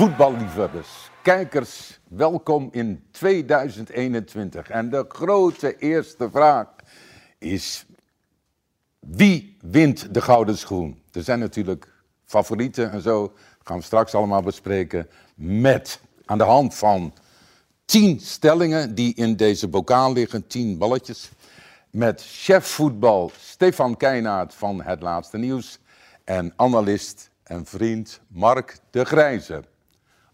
Voetballiefhebbers, kijkers, welkom in 2021. En de grote eerste vraag is: wie wint de gouden schoen? Er zijn natuurlijk favorieten en zo, gaan we straks allemaal bespreken. Met aan de hand van tien stellingen die in deze bokaal liggen, tien balletjes. Met chef voetbal Stefan Keinaert van Het Laatste Nieuws en analist en vriend Mark de Grijze.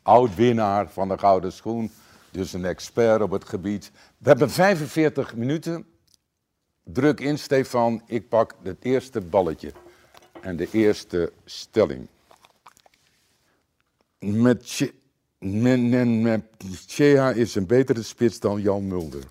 Oud-winnaar van de Gouden Schoen, dus een expert op het gebied. We hebben 45 minuten. Druk in, Stefan. Ik pak het eerste balletje en de eerste stelling. Met Che- men- men- men- Chea is een betere spits dan Jan Mulder.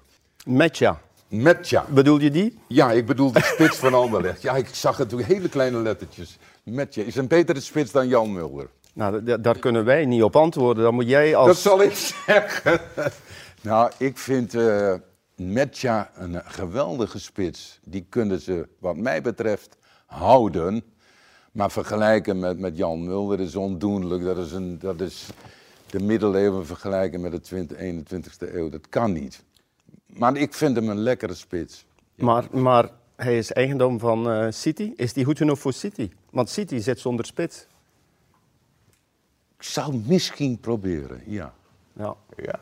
Metja. Metja. Bedoel je die? Ja, ik bedoel de spits van Anderlecht. Ja, ik zag het toen hele kleine lettertjes. Metja is een betere spits dan Jan Mulder. Nou, da- daar kunnen wij niet op antwoorden. Dan moet jij als... Dat zal ik zeggen. nou, ik vind eh Metja een geweldige spits. Die kunnen ze, wat mij betreft, houden. Maar vergelijken met, met Jan Mulder is ondoenlijk. Dat is, een, dat is de middeleeuwen vergelijken met de 20, 21ste eeuw. Dat kan niet. Maar ik vind hem een lekkere spits. Maar, maar hij is eigendom van eh, City. Is die goed genoeg voor City? Want City zit zonder spits. Ik zou misschien proberen, ja. Ja. ja.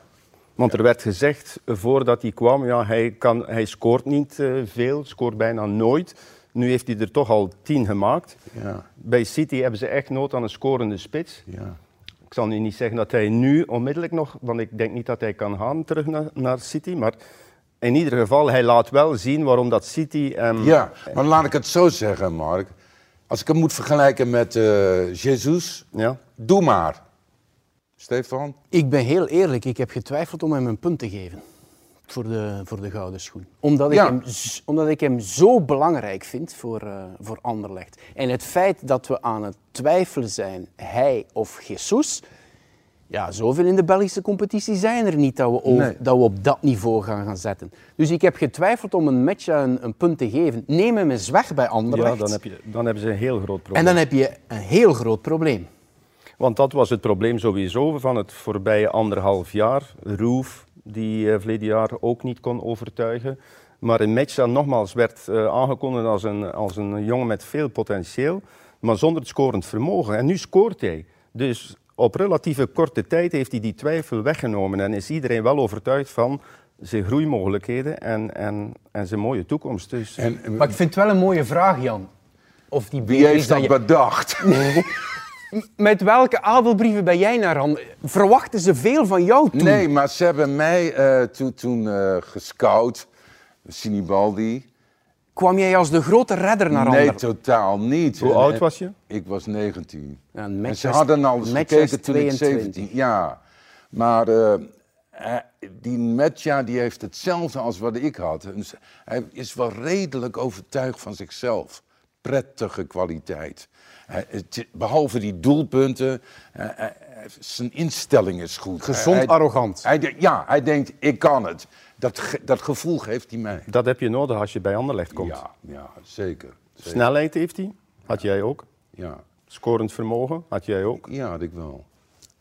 Want er werd gezegd, voordat hij kwam, ja, hij, kan, hij scoort niet eh, veel, scoort bijna nooit. Nu heeft hij er toch al tien gemaakt. Ja, Bij City hebben ze echt nood aan een scorende spits. ja. Ik zal nu niet zeggen dat hij nu onmiddellijk nog, want ik denk niet dat hij kan gaan terug naar, naar City. Maar in ieder geval, hij laat wel zien waarom dat City. Ja, maar laat ik het zo zeggen, Mark. Als ik hem moet vergelijken met eh Jezus, Ja. Doe maar. Stefan? Ik ben heel eerlijk, ik heb getwijfeld om hem een punt te geven voor de, voor de gouden schoen. Omdat ik, Ja. hem, omdat ik hem zo belangrijk vind voor, eh, voor Anderlecht. En het feit dat we aan het twijfelen zijn, hij of Jesus... Ja, zoveel in de Belgische competitie zijn er niet dat we, over- Nee. dat we op dat niveau gaan, gaan zetten. Dus ik heb getwijfeld om een match een, een punt te geven. Neem hem eens weg bij Anderlecht. Ja, dan, heb je, dan hebben ze een heel groot probleem. En dan heb je een heel groot probleem. Want dat was het probleem sowieso van het voorbije anderhalf jaar. Roef, die eh, verleden jaar ook niet kon overtuigen. Maar in Metja nogmaals werd eh, aangekondigd als een, als een jongen met veel potentieel, maar zonder het scorend vermogen. En nu scoort hij. Dus op relatieve korte tijd heeft hij die twijfel weggenomen en is iedereen wel overtuigd van zijn groeimogelijkheden en, en, en zijn mooie toekomst. Dus En, Maar ik vind het wel een mooie vraag, Jan. Of die wie heeft dat je- bedacht? Met welke adelbrieven ben jij naar aan? Verwachten ze veel van jou toen? Nee, maar ze hebben mij eh, toen, toen eh, gescout. Sinibaldi. Kwam jij als de grote redder naar Nee, Ander? totaal niet. hoe En- oud en- was je? Ik was 19. Ja, een en ze hadden al eens gekeken toen ik 22. 17. Ja, maar eh, eh, die Metja die heeft hetzelfde als wat ik had. Dus hij is wel redelijk overtuigd van zichzelf. Prettige kwaliteit. Behalve die doelpunten, eh, eh, zijn instelling is goed. Gezond Hij- arrogant. Hij, ja, hij denkt, ik kan het. Dat, ge- dat gevoel geeft hij mij. Dat heb je nodig als je bij Anderlecht komt. Ja, ja zeker. zeker. Snelheid heeft hij, had jij ook. Ja. Scorend vermogen, had jij ook. ja, had ik wel.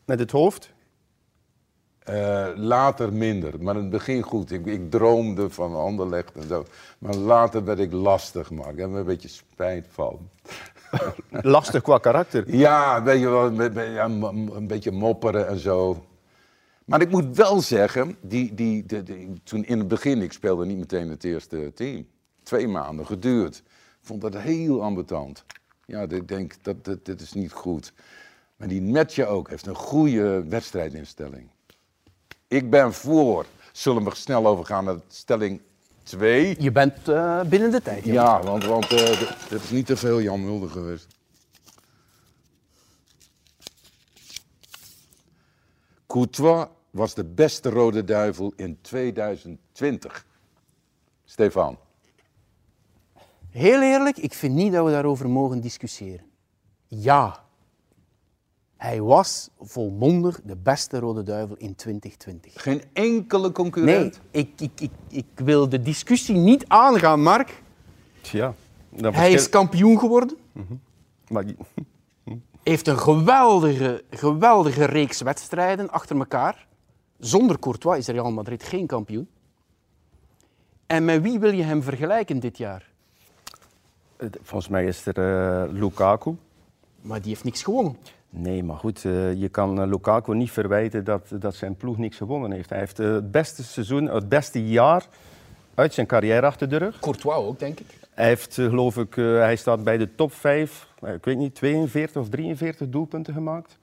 Met het hoofd, Eh, later minder, maar in het begin goed. Ik, ik droomde van Anderlecht en zo. Maar later werd ik lastig, maar ik heb er een beetje spijt van. Lastig qua karakter. Ja, wel, een, beetje mopperen en zo. Maar ik moet wel zeggen, die, die, de- de- toen in het begin, ik speelde niet meteen het eerste team. Twee maanden geduurd. Ik vond dat heel ambetant. Ja, ik denk, dat, dit is niet goed. Maar die Metje ook heeft een goede wedstrijdinstelling. Ik ben voor. Zullen we snel overgaan naar stelling 2? Je bent eh, binnen de tijd. Ja, want, want eh, dit is niet te veel Jan Mulder geweest. Courtois was de beste rode duivel in 2020. Stefan. Heel eerlijk, ik vind niet dat we daarover mogen discussiëren. Ja, hij was volmondig de beste rode duivel in 2020. Geen enkele Nee, concurrent. ik, ik, ik, ik wil de discussie niet aangaan, Mark. Ja, dat Hij is kampioen geworden. maar die- heeft een geweldige, geweldige reeks wedstrijden achter elkaar. Zonder Courtois is Real Madrid geen kampioen. En met wie wil je hem vergelijken dit jaar? Volgens mij is er eh, Lukaku. Maar die heeft niks gewonnen. Nee, maar goed, eh, je kan eh, Lukaku niet verwijten dat, dat zijn ploeg niks gewonnen heeft. Hij heeft eh, het beste seizoen, het beste jaar uit zijn carrière achter de rug. Courtois ook, denk ik. Hij heeft, geloof ik, hij staat bij de top 5, ik weet niet, 42 of 43 doelpunten gemaakt.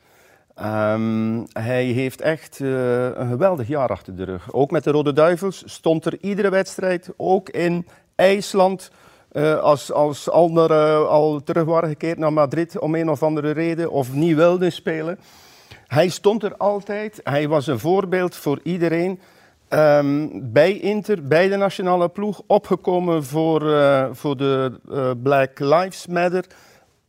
Ehm, hij heeft echt een geweldig jaar achter de rug. Ook met de Rode Duivels stond er iedere wedstrijd, ook in IJsland, eh, als, als anderen al terug waren gekeerd naar Madrid om een of andere reden of niet wilden spelen. Hij stond er altijd. Hij was een voorbeeld voor iedereen. Ehm, bij Inter, bij de nationale ploeg, opgekomen voor, eh, voor de eh, Black Lives Matter.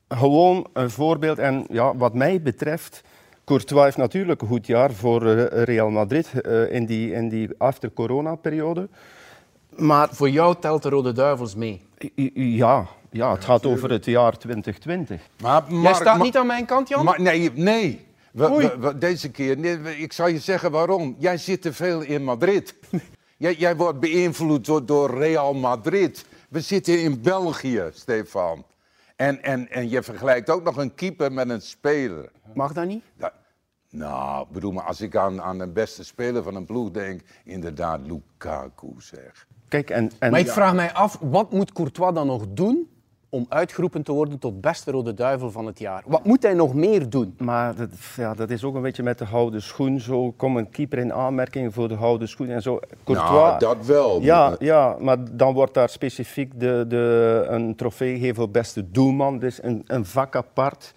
Gewoon een voorbeeld. En ja, wat mij betreft, Courtois heeft natuurlijk een goed jaar voor eh, Real Madrid eh, in die, in die after-corona-periode. Maar Voor jou telt de Rode Duivels mee. ja, ja, het gaat over het jaar 2020. Maar Jij staat niet aan mijn kant, Jan? Maar nee, nee. We- Oei. we- we- deze keer, nee, ik zal je zeggen waarom. Jij zit te veel in Madrid. jij, jij wordt beïnvloed door, door Real Madrid. We zitten in België, Stefan. En, en, en je vergelijkt ook nog een keeper met een speler. Mag dat niet? Nou, bedoel maar, als ik aan, aan de beste speler van een ploeg denk, inderdaad Lukaku zeg. Kijk, en, en Maar ik vraag mij af, wat moet Courtois dan nog doen om uitgeroepen te worden tot beste Rode Duivel van het jaar? Wat moet hij nog meer doen? Maar dat, ja, dat is ook een beetje met de houden schoen. Zo komt een keeper in aanmerking voor de houden schoen en zo. Courtois, Nou, dat wel. Ja, ja, maar dan wordt daar specifiek de, de, een trofee gegeven voor beste doelman. Dus een, een vak apart.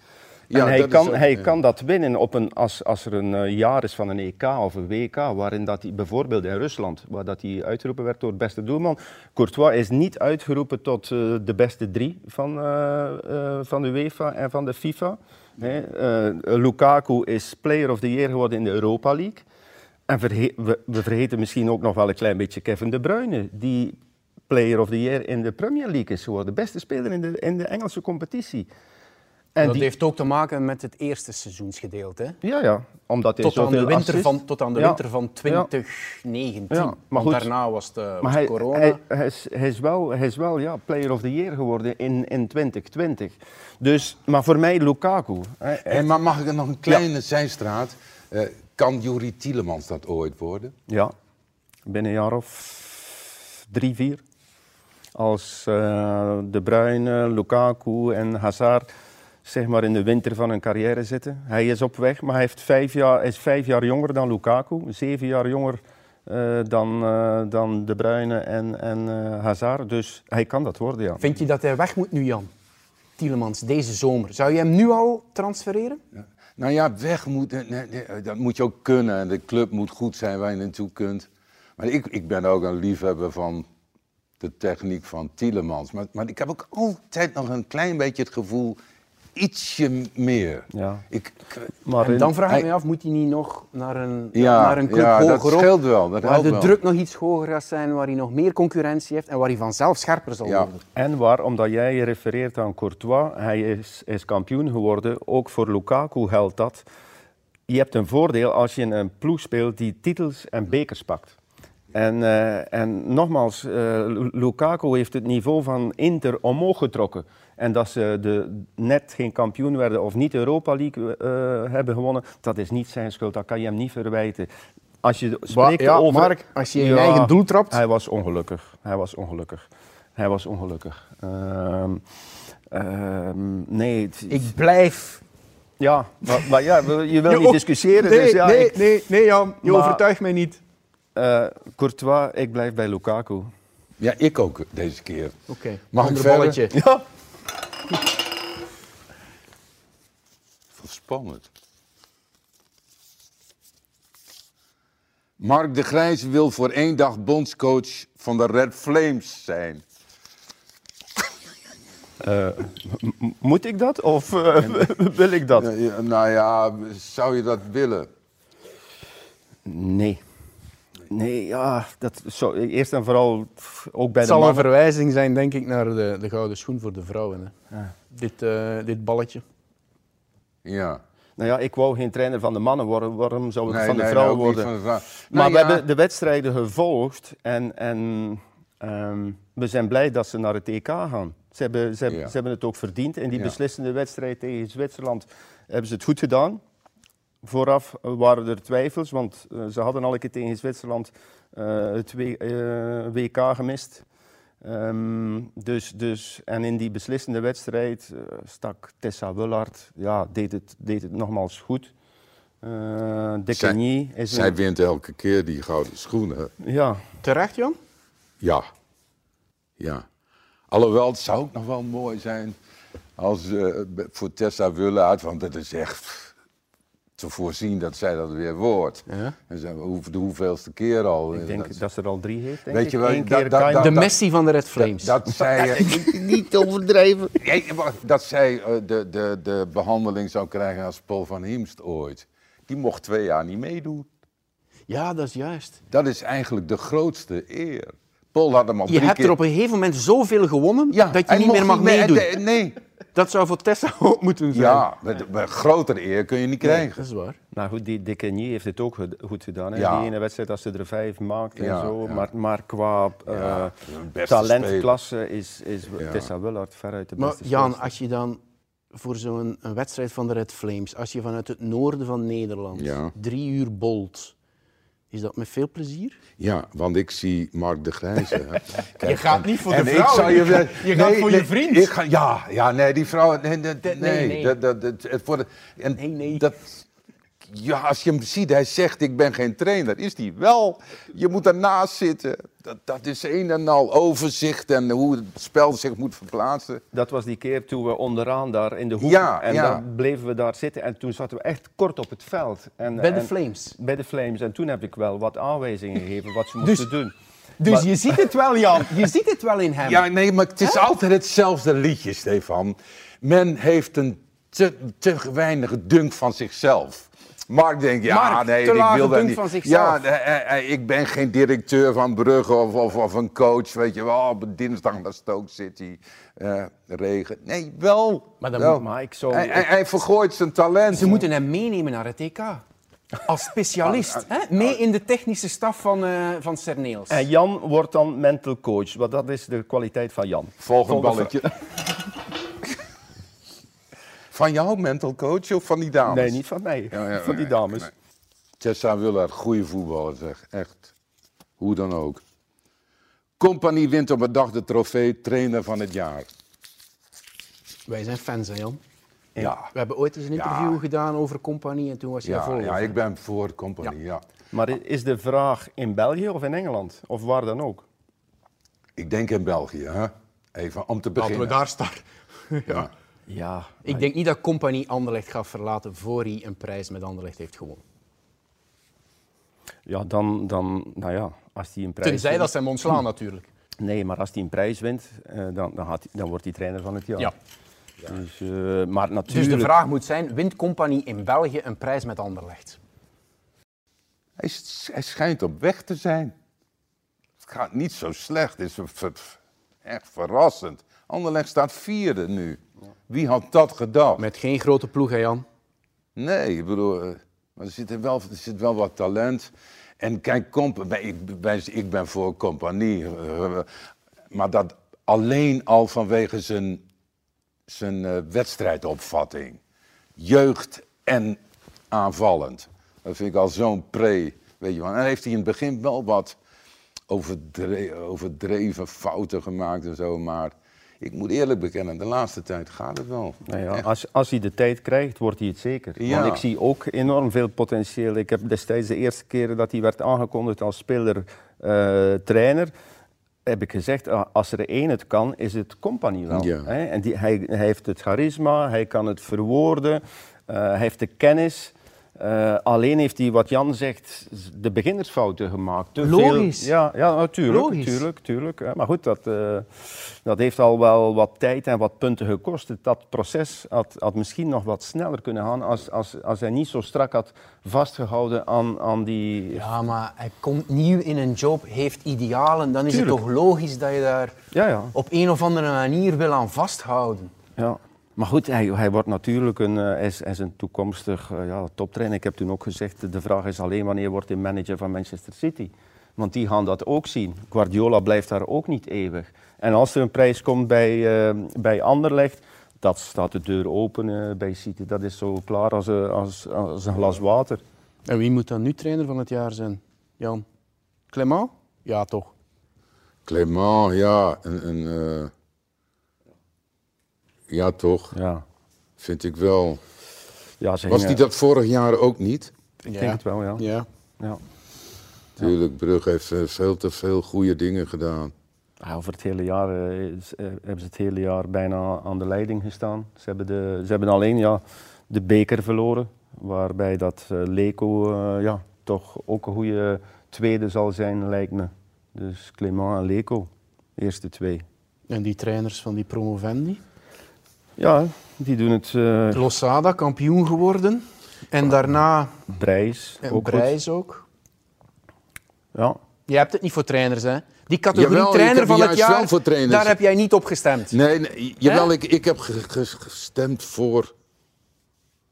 Ja, en hij, kan, ook- hij ja. kan dat winnen op een, als, als er een eh, jaar is van een EK of een WK, waarin dat hij bijvoorbeeld in Rusland, waar dat hij uitgeroepen werd door beste doelman. Courtois is niet uitgeroepen tot eh, de beste drie van, eh, van de UEFA en van de FIFA. Hè. Lukaku is Player of the Year geworden in de Europa League. En we, we vergeten misschien ook nog wel een klein beetje Kevin De Bruyne, die Player of the Year in de Premier League is geworden. Beste speler in de, in de Engelse competitie. En dat die- heeft ook te maken met het eerste seizoensgedeelte. hè? ja, ja, omdat hij Tot, aan de winter van, tot aan de Ja. winter van Ja. 2019. Ja, maar Want goed. daarna was het, was Maar het hij, corona. hij, hij is, hij is wel, hij is wel ja, player of the year geworden in, in 2020. Dus, maar voor mij Lukaku. hè, Hé, maar mag ik er nog een kleine zijstraat? Eh, kan Juri Tielemans dat ooit worden? Ja, binnen een jaar of drie, vier. Als eh, De Bruyne, Lukaku en Hazard zeg maar in de winter van hun carrière zitten. Hij is op weg, maar hij heeft vijf jaar, is vijf jaar jonger dan Lukaku. Zeven jaar jonger eh, dan, eh, dan De Bruyne en, en eh, Hazard. Dus hij kan dat worden, ja. Vind je dat hij weg moet nu, Jan? Tielemans, deze zomer. Zou je hem nu al transfereren? Nou ja, weg moet, nee, nee, dat moet je ook kunnen. En de club moet goed zijn waar je naartoe kunt. Maar ik, ik ben ook een liefhebber van de techniek van Tielemans. Maar, maar ik heb ook altijd nog een klein beetje het gevoel, ietsje meer. Ja. Ik, ik- Maar En in- dan vraag ik hij- me af, moet hij niet nog naar een, ja, naar een club ja, dat hoger op? scheelt wel. Dat waar de wel. druk nog iets hoger gaat zijn, waar hij nog meer concurrentie heeft en waar hij vanzelf scherper zal Ja. worden. En waar, omdat jij je refereert aan Courtois, hij is, is kampioen geworden. Ook voor Lukaku geldt dat. Je hebt een voordeel als je in een ploeg speelt die titels en bekers pakt. En, eh, en nogmaals, eh, Lu- Lukaku heeft het niveau van Inter omhoog getrokken. En dat ze de, net geen kampioen werden of niet Europa League eh, hebben gewonnen, dat is niet zijn schuld. Dat kan je hem niet verwijten. Als je spreekt ja, over... Mark, als je je eigen doel trapt- Hij was ongelukkig. Hij was ongelukkig. Hij was ongelukkig. Ehm, ehm, nee, Ik blijf... ja, maar, maar ja, je wil niet discussiëren. Nee, dus ja, nee, ik- nee, nee, Jan. Je Maar- overtuigt mij niet. Eh, Courtois, ik blijf bij Lukaku. Ja, ik ook deze keer. Oké, Mag ik ander verder? balletje. Ja. Spannend. Mark de Grijs wil voor één dag bondscoach van de Red Flames zijn. Eh, m- moet ik dat of eh, wil ik dat? Nou ja, zou je dat willen? Nee. Nee, ja, dat, zo, eerst en vooral ook bij Het de zal een verwijzing zijn, denk ik, naar de, de gouden schoen voor de vrouwen. Hè. Dit, eh, dit balletje. Ja. Nou ja, ik wou geen trainer van de mannen worden. Waarom zou ik Nee, van de nee, vrouwen worden? van de vrouw. Maar Nou we ja, hebben de wedstrijden gevolgd en, en ehm, we zijn blij dat ze naar het EK gaan. Ze hebben, ze, Ja. ze hebben het ook verdiend. In die Ja. beslissende wedstrijd tegen Zwitserland hebben ze het goed gedaan. Vooraf waren er twijfels, want eh, ze hadden al een keer tegen Zwitserland eh, het W- eh, WK gemist. Ehm, dus, dus, en in die beslissende wedstrijd eh, stak Tessa Wullard, ja, deed, het, deed het nogmaals goed. Eh De Zij- Cagny is een- Zij wint elke keer die gouden schoenen. ja, Terecht, Jan? Ja. Ja. Alhoewel, het zou ook nog wel mooi zijn als eh, voor Tessa Wullaert, want het is echt te voorzien dat zij dat weer wordt. Ja. En ze hoeven de hoeveelste keer al. ik denk dat, dat ze er al drie heeft. Denk Weet ik. je wel, Eén dat- keer dat- Kain- dat- De Messi van de Red Flames. dat, zij, Niet wacht, dat zij eh, de, de, de behandeling zou krijgen als Paul van Hiemst ooit. Die mocht twee jaar niet meedoen. Ja, dat is juist. Dat is eigenlijk de grootste eer. Paul had hem al Je drie hebt keer... er op een gegeven moment zoveel gewonnen ja, dat je niet meer mag mee- meedoen. Nee, Dat zou voor Tessa ook moeten zijn. ja, met, met grotere eer kun je niet Nee, krijgen. dat is waar. Nou goed, die De Cagny heeft het ook goed- gedaan. Hè? Ja. Die ene wedstrijd als ze er vijf maakt en Ja, zo. ja. Maar, maar qua eh, talentklasse is, is Ja. Tessa Willard veruit de Maar beste Jan, speelster. als je dan voor zo'n wedstrijd van de Red Flames, als je vanuit het noorden van Nederland Ja. drie uur bolt, is dat met veel plezier? Ja, want ik zie Mark de Grijze. hè. Kijk, gaat en- niet voor de en ik vrouw, zal je gaat- je gaat voor je vriend. Ik ga, ja, ja, nee, die vrouw. Nee, nee, nee, nee, nee. Dat, dat, voor de, en Nee, nee. Dat, ja, als je hem ziet, hij zegt: Ik ben geen trainer. Is die wel? Je moet ernaast zitten. Dat, dat is een en al overzicht en hoe het spel zich moet verplaatsen. Dat was die keer toen we onderaan daar in de hoek. Ja, en ja. dan bleven we daar zitten. En toen zaten we echt kort op het veld. En, Bij de en- Flames. Bij de Flames. En toen heb ik wel wat aanwijzingen gegeven wat ze moesten doen. Dus Maar- je ziet het wel, Jan. Je ziet het wel in hem. Ja, nee, maar het is altijd hetzelfde liedje, Stefan. Men heeft een te, te weinig dunk van zichzelf. Mark denkt, ja, Mark, nee, ik wil dat niet. van zichzelf. Ja, nee, eh, eh, ik ben geen directeur van Brugge of, of, of een coach, weet je wel. Op dinsdag naar Stoke City, eh, regen. Nee, wel. Maar dan wel. moet- Maar ik zou... hij, hij, hij vergooit zijn talent. Ze moeten hem meenemen naar het EK. Als specialist. hè? Mee in de technische staf van, eh van Cerneels. En Jan wordt dan mental coach. Want dat is de kwaliteit van Jan. Volgend Volgende balletje. Van jou, mental coach, of van die dames? Nee, niet van mij. Ja, ja, van die dames. nee. Tessa Willard, goede voetballer zeg. Echt. Hoe dan ook. Compagnie wint op een dag de trofee trainer van het jaar. Wij zijn fans, hè, Jan. Ja. We hebben ooit eens een Ja. interview gedaan over compagnie en toen was je Ja, vol. ja, ik ben voor compagnie, ja. Maar is de vraag in België of in Engeland? Of waar dan ook? Ik denk in België, hè. Even om te Laten beginnen. we daar starten. Ja. Ja. Ik denk niet dat compagnie Anderlecht gaat verlaten voor hij een prijs met Anderlecht heeft gewonnen. Ja, dan, dan, nou ja, als hij een prijs Tenzij wint- dat ze hem ontslaan natuurlijk. Nee, maar als hij een prijs wint, eh, dan, dan, gaat dan wordt hij trainer van het jaar. Ja. Dus, eh, maar Dus natuurlijk... de vraag moet zijn, wint compagnie in België een prijs met Anderlecht? Hij, hij schijnt op weg te zijn. Het gaat niet zo slecht. Het is ver- ver- echt verrassend. Anderlecht staat vierde nu. Wie had dat gedacht? Met geen grote ploeg, hè Jan? Nee, ik bedoel, eh, maar er zit, er wel, er zit wel wat talent. En kijk, bij- ik, bij- ik ben voor compagnie. eh, maar dat alleen al vanwege zijn, zijn eh, wedstrijdopvatting. Jeugd en aanvallend. Dat vind ik al zo'n pre. Weet je wel. En dan heeft hij in het begin wel wat overdre- overdreven fouten gemaakt en zo. Maar ik moet eerlijk bekennen, de laatste tijd gaat het wel. Nou ja, als, als hij de tijd krijgt, wordt hij het zeker. Ja. Want ik zie ook enorm veel potentieel. Ik heb destijds de eerste keren dat hij werd aangekondigd als speler-trainer, heb ik gezegd, ah, als er één het kan, is het compagnie wel. Ja. En die, hij, hij heeft het charisma, hij kan het verwoorden, eh, hij heeft de kennis. Eh, alleen heeft hij, wat Jan zegt, de beginnersfouten gemaakt. Te Logisch. Veel, ja, ja, natuurlijk. Logisch. Tuurlijk, tuurlijk. hè. Maar goed, dat, eh, dat heeft al wel wat tijd en wat punten gekost. Dat proces had, had misschien nog wat sneller kunnen gaan als, als, als hij niet zo strak had vastgehouden aan, aan die... Ja, maar hij komt nieuw in een job, heeft idealen. Dan is Tuurlijk. het toch logisch dat je daar Ja, ja. op een of andere manier wil aan vasthouden. ja. Maar goed, hij, hij wordt natuurlijk een, eh, hij is, hij is een toekomstig eh, ja, toptrainer. Ik heb toen ook gezegd, de vraag is alleen wanneer wordt hij manager van Manchester City. Want die gaan dat ook zien. Guardiola blijft daar ook niet eeuwig. En als er een prijs komt bij, eh, bij Anderlecht, dat staat de deur open eh, bij City. Dat is zo klaar als, een- als, als een glas water. En wie moet dan nu trainer van het jaar zijn? Jan? Clement? Ja, toch. Clément, ja, een, een, eh, ja toch, Ja, vind ik wel. ja ze Was die dat vorig jaar ook niet? Ik denk het wel, ja. Ja. ja. Tuurlijk, Brugge heeft eh, veel te veel goede dingen gedaan. Ja, over het hele jaar eh, is- eh, hebben ze het hele jaar bijna aan de leiding gestaan. Ze hebben, de, ze hebben alleen ja, de beker verloren, waarbij dat Leco ja, toch ook een goede tweede zal zijn, lijkt me. Dus Clément en Leco, eerste twee. En die trainers van die promovendi? Ja, die doen het uh, Losada, kampioen geworden. En daarna Brijs, en ook Brijs ook. Ja. Je hebt het niet voor trainers, hè? Die categorie Jawel, trainer van het jaar, wel voor trainers. daar heb jij niet op gestemd. Nee, nee jawel, ik, ik heb ge- ge- gestemd voor.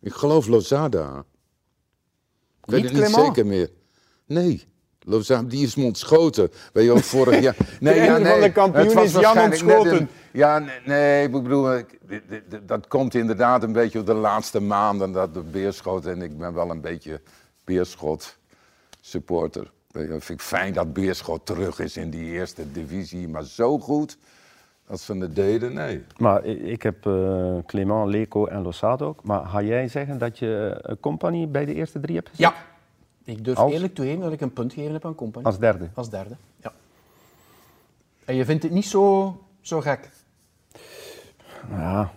Ik geloof Lozada. Ik weet Niet het niet zeker meer. Nee, Lozada, die is me ontschoten. Weet je wel, vorig jaar. Nee, Trainer van de kampioen het was is Jan ontschoten. Ja, nee, nee, ik bedoel, ik- dat komt inderdaad een beetje op de laatste maanden dat de Beerschot. En ik ben wel een beetje Beerschot supporter. Je, vind ik fijn dat Beerschot terug is in die eerste divisie, maar zo goed als ze het deden, nee. Maar ik heb eh Clément, Leco en Losado ook. Maar ga jij zeggen dat je een compagnie bij de eerste drie hebt gezet? Ja. Ik durf Als? eerlijk toegeven dat ik een punt gegeven heb aan Company. Als derde? Als derde, ja. En je vindt het niet zo, zo gek? Ja,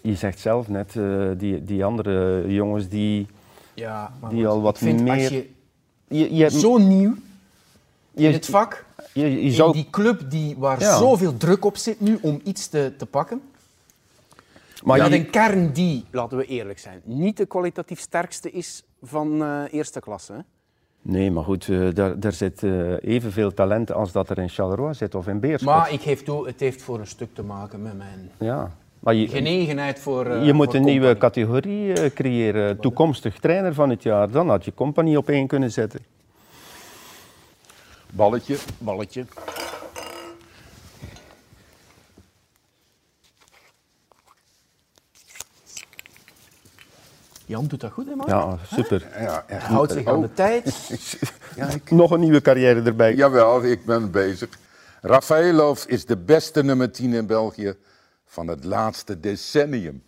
je zegt zelf net, eh, die, die andere jongens die... Ja, maar Die al wat als meer- je Je, je, hebt- zo nieuw je, in het vak, je, je in die club die, waar Ja. zoveel druk op zit nu om iets te, te pakken, maar dat je, een kern die, laten we eerlijk zijn, niet de kwalitatief sterkste is van eh, eerste klasse. Hè? Nee, maar goed, eh, daar, daar zit eh, evenveel talent als dat er in Charleroi zit of in Beerschot. Maar ik geef toe, het heeft voor een stuk te maken met mijn ja. Maar je, genegenheid voor eh, je moet voor een nieuwe categorie eh, creëren. Toekomstig trainer van het jaar. Dan had je compagnie op één kunnen zetten. Balletje. Balletje. Jan doet dat goed, hè, man? Ja, super. Ja, echt. Houdt zich aan de tijd. Ja, ik- Nog een nieuwe carrière erbij. Jawel, ik ben bezig. Rafaelov is de beste nummer 10 in België van het laatste decennium.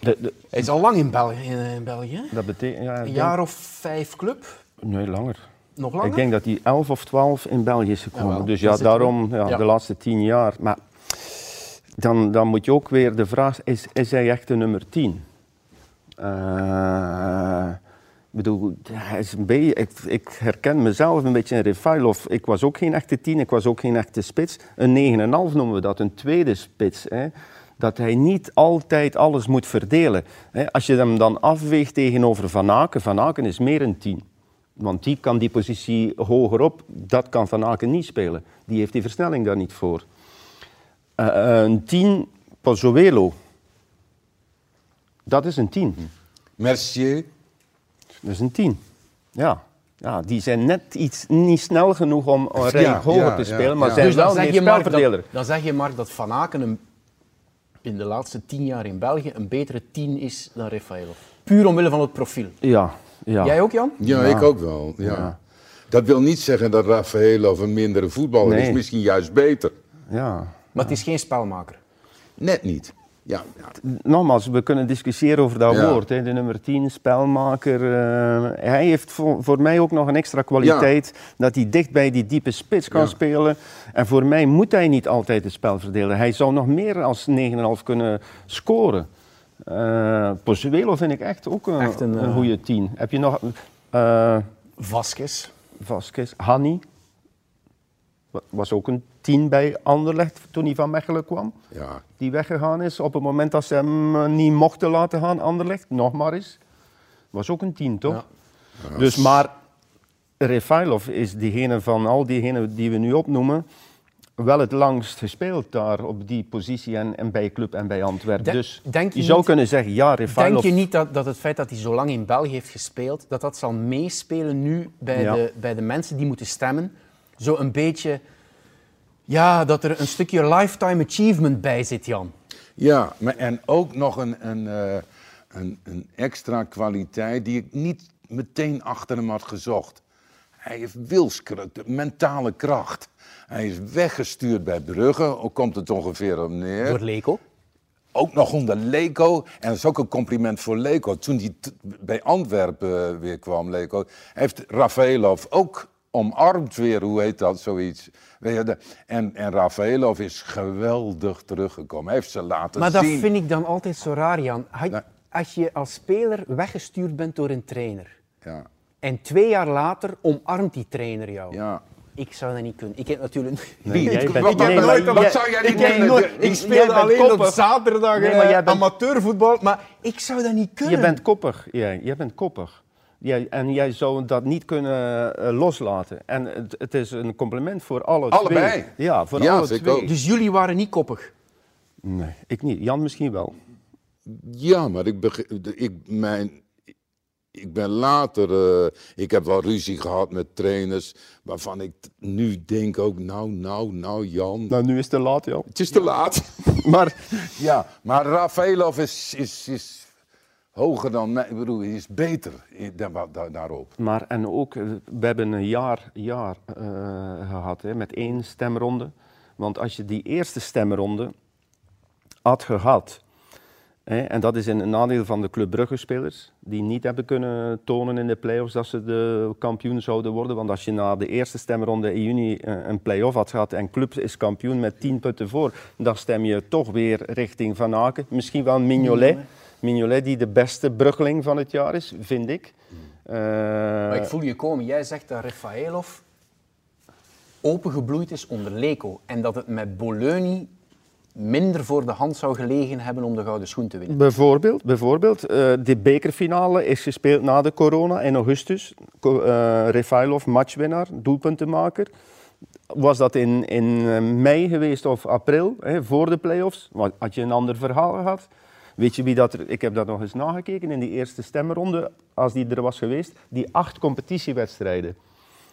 De- de- Hij is al lang in België. In, in België dat betekent... Ja, Een denk- jaar of vijf club. Nee, langer. Nog langer? Ik denk dat hij 11 of 12 in België is gekomen. Jawel, dus ja, daarom ja, Ja. de laatste 10 jaar. Maar dan, dan moet je ook weer de vraag: is, is hij echt de nummer 10? Eh, bedoel, is een ik, ik herken mezelf een beetje in Refailov. Ik was ook geen echte 10, ik was ook geen echte spits. Een 9,5 noemen we dat, een tweede spits. Hè. Dat hij niet altijd alles moet verdelen. Hè. Als je hem dan afweegt tegenover Van Aken, Van Aken is meer een 10. Want die kan die positie hogerop, dat kan Van Aken niet spelen. Die heeft die versnelling daar niet voor. Eh, een 10, Pozzuelo. Dat is een 10. Mercier, Dat is een 10. Ja. ja, die zijn net iets niet snel genoeg om een rij Ja, hoger ja, te ja, spelen, maar ja. zijn Dus wel meer Mark, spelverdeler. dan zeg je, Mark, dat Van Aken een, in de laatste tien jaar in België een betere tien is dan Rafaelov. Puur omwille van het profiel. Ja, ja. Jij ook, Jan? ja, Ja. ik ook wel. Ja. Ja. Dat wil niet zeggen dat Rafaelov een mindere voetballer Nee. is, misschien juist beter. ja. Maar het is geen spelmaker. Net niet. Ja, ja. Nogmaals, we kunnen discussiëren over dat Ja. woord. Hè. De nummer 10, spelmaker. eh, hij heeft voor, voor mij ook nog een extra kwaliteit. Dat hij dicht bij die diepe spits kan Ja. spelen. En voor mij moet hij niet altijd het spel verdelen. Hij zou nog meer als 9,5 kunnen scoren. Eh Pozuelo vind ik echt ook een, Echt een, een, eh, goede 10. Heb je nog... eh Vasquez. Vasquez, Hanni. Wa- Was ook een 10 bij Anderlecht toen hij van Mechelen kwam. ja. Die weggegaan is op het moment dat ze hem eh, niet mochten laten gaan, Anderlecht. Nog maar eens. Was ook een 10, toch? Ja. Dus maar Refailov is diegene van al diegenen die we nu opnoemen. wel het langst gespeeld daar op die positie en, en bij club en bij Antwerpen. Denk- dus denk je je zou niet- kunnen zeggen, ja, Denk Refailov... je niet dat, dat het feit dat hij zo lang in België heeft gespeeld, dat dat zal meespelen nu bij, Ja. de, bij de mensen die moeten stemmen? Zo een beetje, ja, dat er een stukje lifetime achievement bij zit, Jan. Ja, maar en ook nog een, een, eh, een, een extra kwaliteit die ik niet meteen achter hem had gezocht. Hij heeft wilskracht, mentale kracht. Hij is weggestuurd bij Brugge, ook komt het ongeveer op neer. Door Leko. Ook nog onder Leko. En dat is ook een compliment voor Leko. Toen hij bij Antwerpen eh, weer kwam, Leko, heeft Rafaelov ook omarmd weer, hoe heet dat, zoiets. En, en Rafaelov is geweldig teruggekomen. Hij heeft ze laten Maar dat zien. vind ik dan altijd zo raar, Jan. Als je als speler weggestuurd bent door een trainer Ja, en twee jaar later omarmt die trainer jou. ja. Ik zou dat niet kunnen. Ik heb natuurlijk... Nee, jij Ik- bent- wat- nee, wat- maar wat jij- zou jij niet Ik, kunnen? nooit- ik bent alleen op zaterdag Nee, eh, maar jij bent- amateurvoetbal, maar ik zou dat niet kunnen. Je bent koppig, jij, jij bent koppig. Jij, en jij zou dat niet kunnen eh, loslaten. En het, het is een compliment voor alle Allebei. twee. Ja, voor Ja, alle twee. ook. Dus jullie waren niet koppig? Nee, ik niet. Jan misschien wel. Ja, maar ik, ik, mijn, ik ben later. eh, ik heb wel ruzie gehad met trainers. waarvan ik nu denk ook. Nou, nou, nou, Jan. Nou, nu is het te laat, Jan. Het is te laat. Maar ja, maar Rafaelov is, is, is hoger dan mij. Ik bedoel, hij is beter daarop. Maar en ook, eh, we hebben een jaar, jaar eh, gehad hè, met één stemronde. Want als je die eerste stemronde had gehad, hè, en dat is een nadeel van de Club Brugge spelers, die niet hebben kunnen tonen in de play-offs dat ze de kampioen zouden worden. Want als je na de eerste stemronde in juni eh, een play-off had gehad en Club is kampioen met 10 punten voor, dan stem je toch weer richting Van Aken. Misschien wel Mignolet. Mignolet die de beste bruggeling van het jaar is, vind ik. Eh, Maar ik voel je komen. Jij zegt dat Rafaelov opengebloeid is onder Leko. En dat het met Bologna minder voor de hand zou gelegen hebben om de gouden schoen te winnen. Bijvoorbeeld, bijvoorbeeld eh, de bekerfinale is gespeeld na de corona in augustus. Co- eh Refailov, matchwinnaar, doelpuntenmaker. Was dat in, in eh, mei geweest of april, hè, voor de play-offs? Had je een ander verhaal gehad? Weet je wie dat er... Ik heb dat nog eens nagekeken in die eerste stemronde, als die er was geweest. Die acht competitiewedstrijden.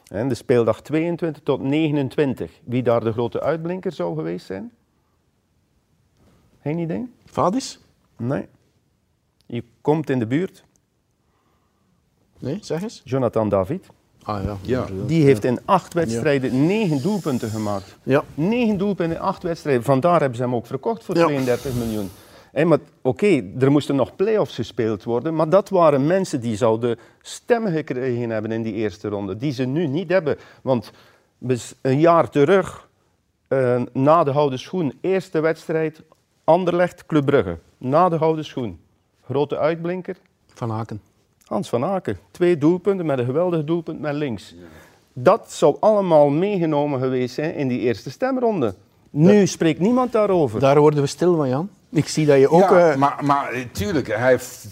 En de speeldag 22 tot 29. Wie daar de grote uitblinker zou geweest zijn? Geen idee? Vadis? Nee. Je komt in de buurt. Nee, zeg eens. Jonathan David. Ah ja. Ja. Die heeft in acht wedstrijden negen doelpunten gemaakt. Ja. Negen doelpunten in acht wedstrijden. Vandaar hebben ze hem ook verkocht voor Ja. 32 miljoen. Maar Oké, er moesten nog play-offs gespeeld worden, maar dat waren mensen die zouden stemmen gekregen hebben in die eerste ronde, die ze nu niet hebben. Want een jaar terug, eh, na de Houden Schoen, eerste wedstrijd, Anderlecht, Club Brugge. Na de Houden Schoen. Grote uitblinker, Van Aken. Hans van Aken. Twee doelpunten met een geweldig doelpunt met links. Dat zou allemaal meegenomen geweest zijn in die eerste stemronde. Nu spreekt niemand daarover. Daar worden we stil van, Jan. Ik zie dat je ook... ja, eh, maar, maar eh, tuurlijk, hij heeft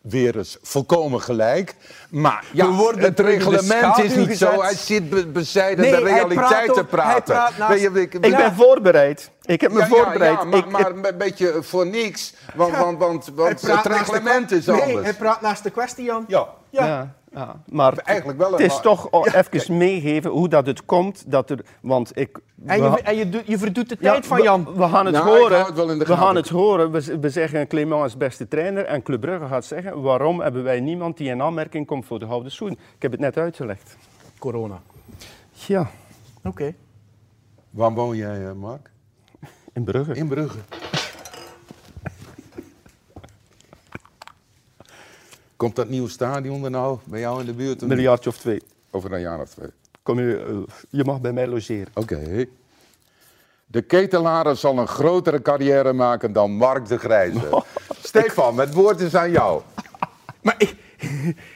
weer eens volkomen gelijk. Maar ja, We worden het reglement is niet gezet. zo. Hij zit be- bezijden Nee, de praat realiteit te praten. praat naast- Weet je, ik, Ik ben voorbereid. Ik heb me ja, ja, voorbereid. Ja, maar, Ik- maar een beetje voor niks. Want, want, want, want praat het naast de reglement is Nee, anders. hij praat naast de kwestie, Jan. Ja. Ja. Ja, maar Eigenlijk wel een- het is toch even meegeven hoe dat het komt. Dat er, want ik, En je, en je, doet- je verdoet de Ja, tijd van Jan. We, gaan het Nou, horen. hou het wel in de we gaten. gaan het horen. We, we zeggen Clément is beste trainer. En Club Brugge gaat zeggen waarom hebben wij niemand die in aanmerking komt voor de gouden schoen. Ik heb het net uitgelegd. Corona. Ja, Oké. Waar woon jij, eh, Mark? In Brugge. In Brugge. Komt dat nieuwe stadion er nou bij jou in de buurt? Een miljardje of twee. Over een jaar of twee. Kom je, eh, je mag bij mij logeren. Oké. De ketelaar zal een grotere carrière maken dan Mark de Grijze. Stefan, het woord is aan jou. Maar ik...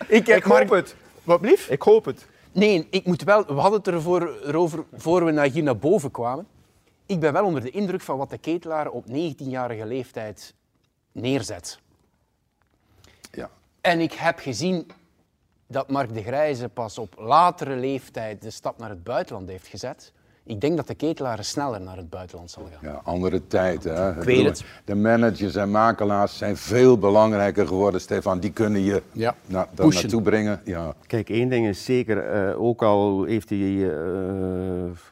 ik, Ik hoop het. Wat blief? Ik hoop het. Nee, ik moet wel... We hadden het ervoor, erover voor we naar hier naar boven kwamen. Ik ben wel onder de indruk van wat de ketelaar op 19-jarige leeftijd neerzet. Ja. En ik heb gezien dat Mark de Grijze pas op latere leeftijd de stap naar het buitenland heeft gezet. Ik denk dat de ketelaren sneller naar het buitenland zal gaan. Ja, andere tijden. Hè. Ik weet het. De managers en makelaars zijn veel belangrijker geworden, Stefan. Die kunnen je Ja. na, daar Pushen. naartoe brengen. Ja. Kijk, één ding is zeker, eh, ook al heeft hij eh,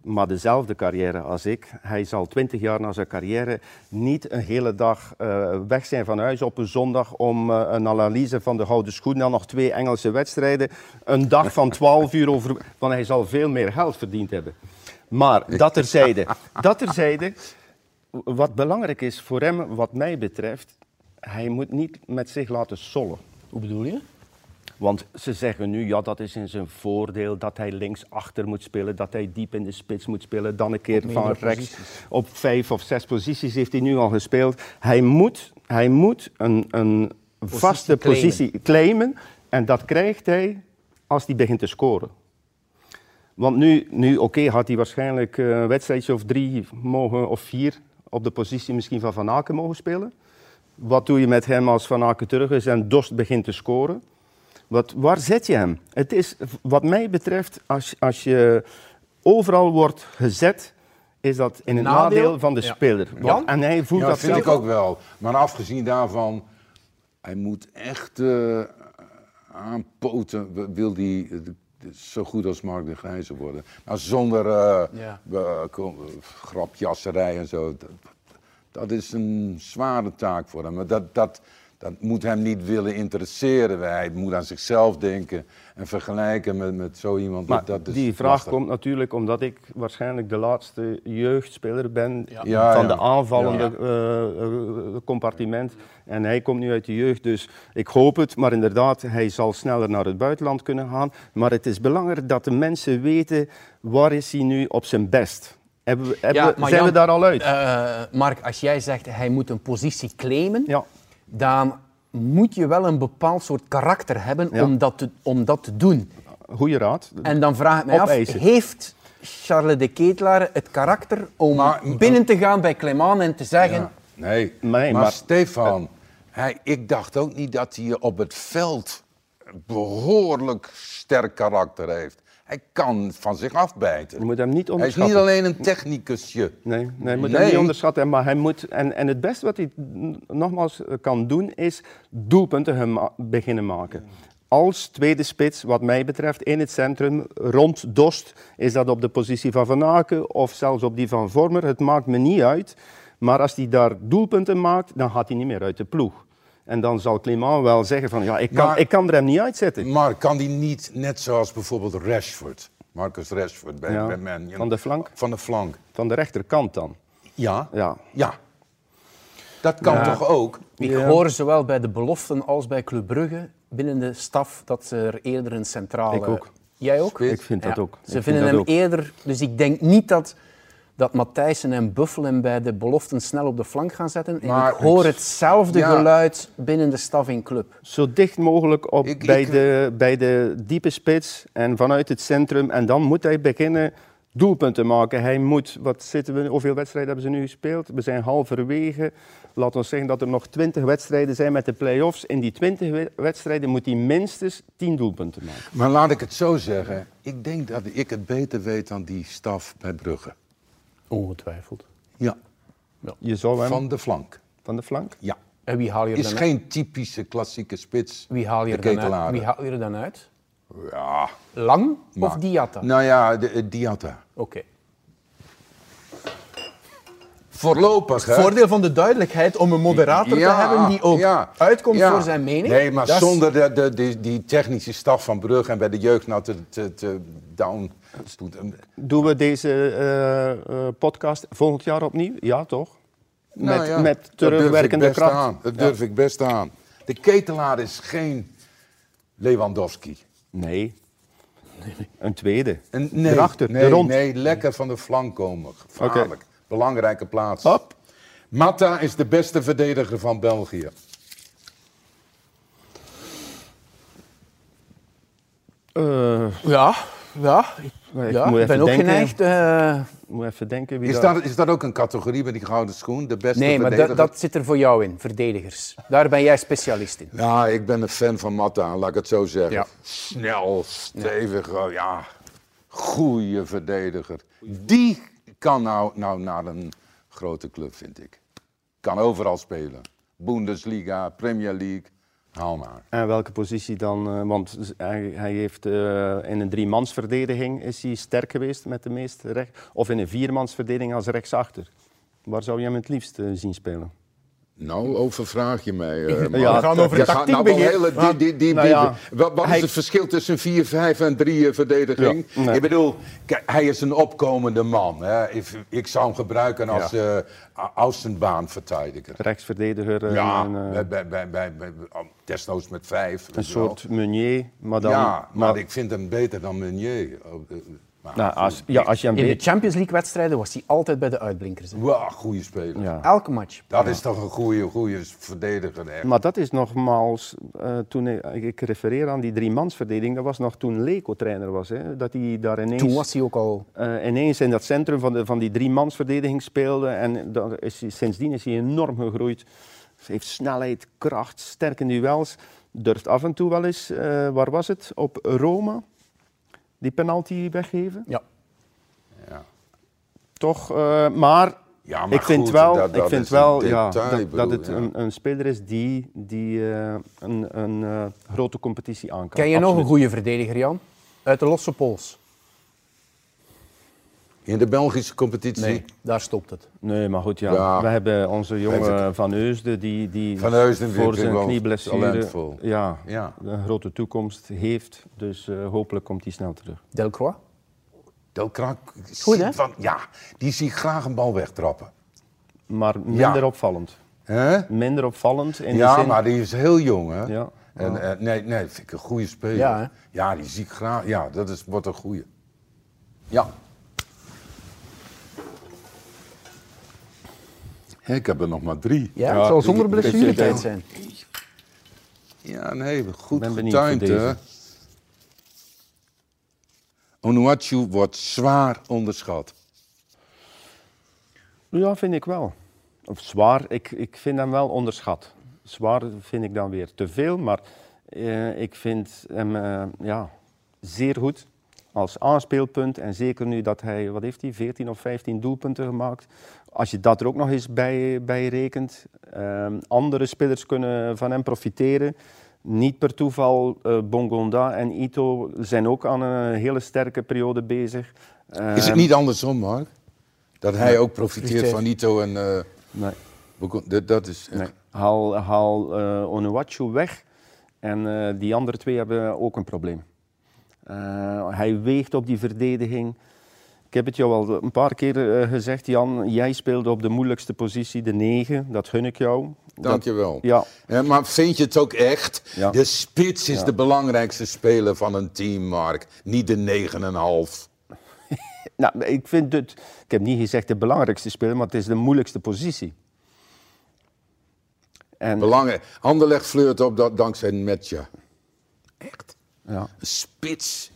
maar dezelfde carrière als ik, hij zal twintig jaar na zijn carrière niet een hele dag eh, weg zijn van huis op een zondag om een analyse van de gouden schoen, dan nog twee Engelse wedstrijden, een dag van 12 uur over, want hij zal veel meer geld verdiend hebben. Maar dat terzijde, dat terzijde, wat belangrijk is voor hem, wat mij betreft, hij moet niet met zich laten sollen. Hoe bedoel je? Want ze zeggen nu, ja, dat is in zijn voordeel dat hij linksachter moet spelen, dat hij diep in de spits moet spelen, dan een keer van rechts. posities. Op vijf of zes posities heeft hij nu al gespeeld. Hij moet, hij moet een, een vaste claimen. positie claimen en dat krijgt hij als hij begint te scoren. Want nu, nu oké, had hij waarschijnlijk eh, een wedstrijdje of drie mogen, of vier op de positie misschien van Van Aken mogen spelen. Wat doe je met hem als Van Aken terug is en Dost begint te scoren? Wat, waar zet je hem? Het is, wat mij betreft, als, als je overal wordt gezet, is dat in het Nadeel? nadeel, van de Ja. speler. Jan? En hij voelt Ja, dat vind zelf ik ook wel. Maar afgezien daarvan, hij moet echt eh, aanpoten, wil hij eh, zo goed als Mark de Grijzer worden. Maar zonder eh Ja. eh, eh, grapjasserij en zo. Dat, dat is een zware taak voor hem. Maar dat, dat, dat moet hem niet willen interesseren. Hij moet aan zichzelf denken en vergelijken met, met zo iemand. Maar dat is die vraag lastig. komt natuurlijk omdat ik waarschijnlijk de laatste jeugdspeler ben Ja. Ja, van ja. de aanvallende Ja. eh, eh, compartiment. En hij komt nu uit de jeugd, dus ik hoop het. Maar inderdaad, hij zal sneller naar het buitenland kunnen gaan. Maar het is belangrijk dat de mensen weten waar is hij nu op zijn best. Hebben we, hebben, Ja, we- maar zijn we daar al uit? Eh, Mark, als jij zegt hij moet een positie claimen, ja. Dan moet je wel een bepaald soort karakter hebben Ja. om, dat te, om dat te doen. Goeie raad. En dan vraag ik mij af, heeft Charles de Ketelaar het karakter om Maar- binnen te gaan bij Clement en te zeggen... Ja, nee. Nee, maar, maar- Stefan, hij, ik dacht ook niet dat hij op het veld een behoorlijk sterk karakter heeft. Hij kan van zich afbijten. Je moet hem niet Hij is onderschatten. niet alleen een technicusje. Nee, nee, je moet Nee. hem niet onderschatten. Maar hij moet, en, en het beste wat hij nogmaals eh, kan doen, is doelpunten beginnen maken. Als tweede spits, wat mij betreft, in het centrum, rond Dost, is dat op de positie van Van Aken of zelfs op die van Vormer. Het maakt me niet uit. Maar als hij daar doelpunten maakt, dan gaat hij niet meer uit de ploeg. En dan zal Clément wel zeggen van, ja, ik kan, Maar- ik kan er hem niet uitzetten. Maar kan die niet, net zoals bijvoorbeeld Rashford, Marcus Rashford bij, Ja, bij Man United- van de flank? Van de flank. Van de rechterkant dan. Ja. Ja. Ja. Dat kan toch ook? Ik Ja. hoor zowel bij de beloften als bij Club Brugge binnen de staf dat ze er eerder een centrale... Ik ook. Jij ook? Spits. Ik vind dat Ja. ook. Ze Ik vinden vind hem ook. eerder... Dus ik denk niet dat, dat Matthijssen en Buffel hem bij de beloften snel op de flank gaan zetten. En Maar ik hoor ik- hetzelfde Ja. geluid binnen de staf in club. Zo dicht mogelijk op Ik- bij, ik- de, bij de diepe spits en vanuit het centrum. En dan moet hij beginnen doelpunten maken. Hij moet, wat zitten we, hoeveel wedstrijden hebben ze nu gespeeld? We zijn halverwege. Laat ons zeggen dat er nog 20 wedstrijden zijn met de play-offs. In die 20 we- wedstrijden moet hij minstens 10 doelpunten maken. Maar laat ik het zo zeggen. Ik denk dat ik het beter weet dan die staf bij Brugge. Ongetwijfeld. Ja. Je zou hem van, Van de flank. de flank? Ja. En wie haal je er Is dan geen typische klassieke spits. Wie haal je de er dan uit? Wie haal je er dan uit? Ja. Lang maar- of Diatta? Nou ja, de, de Diatta. Oké. Voorlopig, hè? Voordeel van de duidelijkheid om een moderator Ja, te hebben die ook ja, uitkomt ja. voor zijn mening. Nee, maar Dat is- zonder de, de, die, die technische staf van Brugge en bij de jeugd nou te, te, te down. Doen we deze eh, eh, podcast volgend jaar opnieuw? Ja, toch? Nou met, ja, met terugwerkende kracht. Aan. Dat durf ik best aan. De ketelaar is geen Lewandowski. Nee. Een tweede. Een, nee, Erachter, nee, de rond. nee, lekker van de flank komen. Gevaarlijk. Belangrijke plaats. Hop. Matta is de beste verdediger van België. Eh, Ja, ja. Ik, Ik ja, moet ik ben even ook denken. geneigd. eh, moet even denken wie Is dat... is dat ook een categorie met die gouden schoen? De beste nee, maar dat, dat zit er voor jou in, verdedigers. Daar ben jij specialist in. Ja, ik ben een fan van Matta, laat ik het zo zeggen. Ja. Snel, stevig, oh, ja. goede verdediger. Die kan nou, nou naar een grote club, vind ik. Kan overal spelen. Bundesliga, Premier League, haal maar. En welke positie dan? eh, Want hij heeft eh, in een driemansverdediging is hij sterk geweest met de meeste recht. Of in een viermansverdediging als rechtsachter. Waar zou je hem het liefst eh, zien spelen? Nou, overvraag je mij. eh, Mark. Ja, we gaan over de tactiek nou hele die, die, die, Nou ja, wat, wat is hij- het verschil tussen 4, 5 en 3 verdediging? Ja, nee. Ik bedoel, hij is een opkomende man. Hè. Ik, ik zou hem gebruiken als eh außenbaanverdediger. Rechtsverdediger. eh, Ja, eh, bij, bij, bij, bij, bij- desnoods met vijf. weet een je wel. soort Meunier. Maar dan, ja, maar, maar, ik vind hem beter dan Meunier. Maar nou, als, ja, als je In de Champions League wedstrijden was hij altijd bij de uitblinkers. hè. Goede speler. ja. Elke match. Dat is toch een goede, goede verdediger. Echt. Maar dat is nogmaals, eh, toen ik, ik refereer aan die driemansverdediging, dat was nog toen Leco trainer was. Hè, dat hij daar ineens, Toen was hij ook al... eh, ineens in dat centrum van, de, van die driemansverdediging speelde. En daar is sindsdien is hij enorm gegroeid. Hij heeft snelheid, kracht, sterke duels. Durft af en toe wel eens, eh, waar was het? Op Roma, die penalty weggeven. Ja. Ja. Toch, eh, maar, Ja, maar ik vind goed, wel, dat- ik dat vind wel ja, dat, dat het ja. een, een speler is die, die eh, een, een eh, grote competitie aan kan. Ken je nog een goede verdediger, Jan? Uit de losse pols? In de Belgische competitie. daar stopt het. Nee, maar goed, ja. Ja. We hebben onze jongen Van Heusden, die, die Van Heusden voor zijn knieblessure talentvol. ja, Ja. een grote toekomst heeft. Dus eh, hopelijk komt hij snel terug. Delcroix? Delcrac, Goed, hè? Van, ja, die zie ik graag een bal wegtrappen. Maar minder Ja. opvallend. Hè? Minder opvallend in Ja, de zin... maar die is heel jong, hè? Ja. En, eh, nee, nee, vind ik een goede speler. Ja, hè? Ja, die zie ik graag. Ja, dat is, wordt een goede. Ja. Ik heb er nog maar drie. Ja, Ja, het zal zonder blessuretijd zijn. Ja, nee, goed Ben getimed, hè? Onuachu wordt zwaar onderschat. Ja, vind ik wel. Of zwaar, ik, ik vind hem wel onderschat. Zwaar vind ik dan weer te veel, maar eh, ik vind hem eh, ja, zeer goed als aanspeelpunt. En zeker nu dat hij, wat heeft hij, 14 of 15 doelpunten gemaakt. Als je dat er ook nog eens bij, bij rekent. ehm, andere spelers kunnen van hem profiteren. Niet per toeval, eh, Bongonda en Ito zijn ook aan een hele sterke periode bezig. Is het Ehm, niet andersom, Mark? Dat hij ook profiteert van Ito en... eh, Nee. Dat, dat is... echt- Nee. Haal, haal eh Onuachu weg en eh, die andere twee hebben ook een probleem. Eh, hij weegt op die verdediging. Ik heb het jou al een paar keer eh, gezegd, Jan. Jij speelde op de moeilijkste positie, de 9. Dat gun ik jou. Dank je wel. Ja, Ja, maar vind je het ook echt? Ja. De spits is Ja. de belangrijkste speler van een team, Mark. Niet de 9,5. nou, ik vind het. Ik heb niet gezegd de belangrijkste speler, maar het is de moeilijkste positie. En, Belangrijk. Anderlecht fleurt op dat dankzij Metja. Echt? ja. Spits.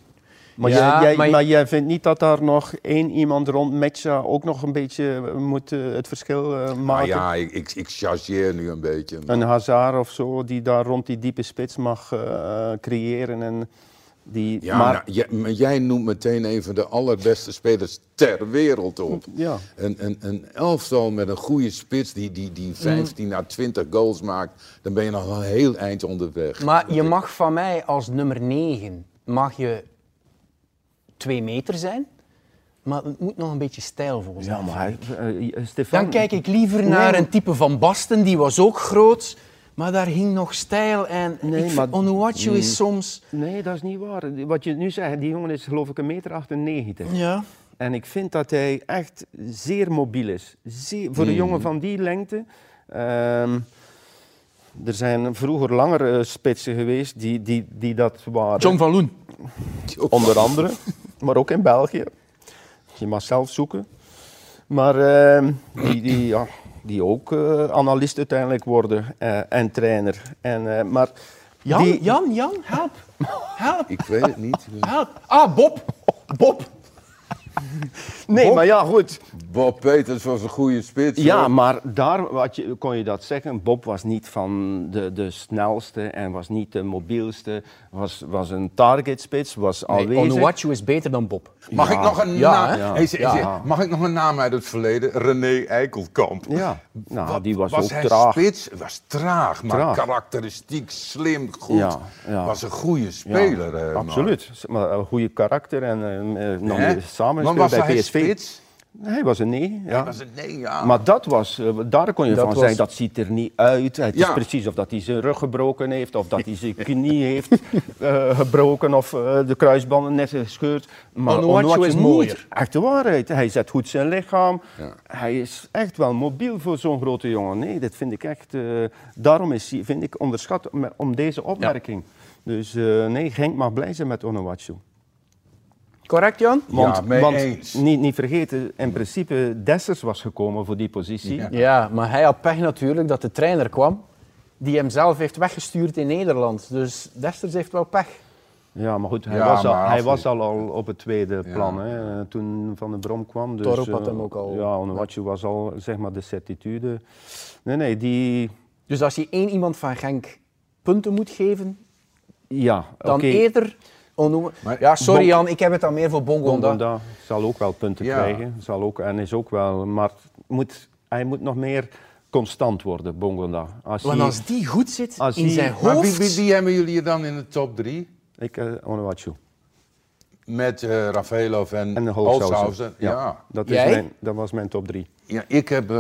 Maar, Ja, jij, jij- maar jij vindt niet dat daar nog één iemand rond Metja ook nog een beetje eh, moet eh, het verschil eh, Maar maken? ja, ik, ik, ik chargeer nu een beetje. Een Hazard of zo, die daar rond die diepe spits mag creëren. En die, Ja, maar, nou, jij, maar jij noemt meteen een van de allerbeste spelers ter wereld op. ja. Een, een, een elftal met een goede spits die, die, die 15 à 20 goals maakt, dan ben je nog een heel eind onderweg. Maar je mag van mij als nummer 9 mag je 2 meter zijn, maar het moet nog een beetje stijlvol zijn. ja, maar hij, eh, Stefan... Dan kijk ik liever naar Nee. een type van Basten, die was ook groot, maar daar hing nog stijl en Nee, maar- Onuachu Mm. is soms... Nee, dat is niet waar. Wat je nu zegt, die jongen is geloof ik een meter 98. Ja. En ik vind dat hij echt zeer mobiel is. Zeer, voor een jongen van die lengte. ehm, er zijn vroeger langere spitsen geweest die, die, die dat waren. John van Loen. Onder andere, maar ook in België. Je mag zelf zoeken. Maar ehm, die, die, ja, die ook eh, analist uiteindelijk worden eh, en trainer. En, eh, maar Jan, die, Jan, Jan, help. Help, Ik weet het niet. help. Ah, Bob. Bob. Nee, Bob? maar ja, goed. Bob Peters was een goede spits. Ja, hoor. maar daar wat je, kon je dat zeggen. Bob was niet van de, de snelste en was niet de mobielste. Was, was een targetspits, was Nee, aanwezig. Onuachu is beter dan Bob. Mag, ik nog een Ja, naam? Ja. Hey, mag ik nog een naam uit het verleden? René Eikelkamp. Ja, nou, Wat- die was, ook hij traag. spits? Was traag, maar Traag. karakteristiek, slim, goed. Ja, ja. Was een goede Ja, speler. eh, absoluut. Maar een goede karakter en eh, eh, nog samen was bij hij PSV. spits? Hij was een nee. Ja. Hij was een nee, ja. Maar dat was, eh, daar kon je Dat van was- zeggen, dat ziet er niet uit. Het Ja. is precies of dat hij zijn rug gebroken heeft, of dat hij zijn knie heeft eh, gebroken, of eh, de kruisbanden net gescheurd. Maar Onuachu is mooier. Echt de waarheid. Hij zet goed zijn lichaam. Ja. Hij is echt wel mobiel voor zo'n grote jongen. Nee, dat vind ik echt... eh, daarom is hij, vind ik, onderschat om, om deze opmerking. Dus eh, nee, Genk mag blij zijn met Onuachu. Correct, Jan? Ja, mee eens. Niet, niet vergeten, in principe Dessers was gekomen voor die positie. Ja. Ja, maar hij had pech natuurlijk dat de trainer kwam die hem zelf heeft weggestuurd in Nederland. Dus Desters heeft wel pech. Ja, maar goed, hij, Ja, was, al, hij was al, al op het tweede Ja. plan hè, toen Van den Brom kwam. Dus, Torp had eh, hem ook al- Ja, Onuachu was al zeg maar de certitude. Nee, nee, die... Dus als je één iemand van Genk punten moet geven, Ja, dan eerder... Maar ja, sorry Jan, ik heb het dan meer voor Bongonda. Bongonda zal ook wel punten Ja. krijgen. Zal ook, en is ook wel... Maar moet, hij moet nog meer constant worden, Bongonda. Als Want hij- als die goed zit Als in die- zijn Maar wie, hoofd... wie, wie hebben jullie dan in de top drie? Ik, eh Onuachu. Met eh Rafaelov en, En Holzhausen. Ja. Ja. Dat, is mijn, dat was mijn top drie. Ja, ik heb eh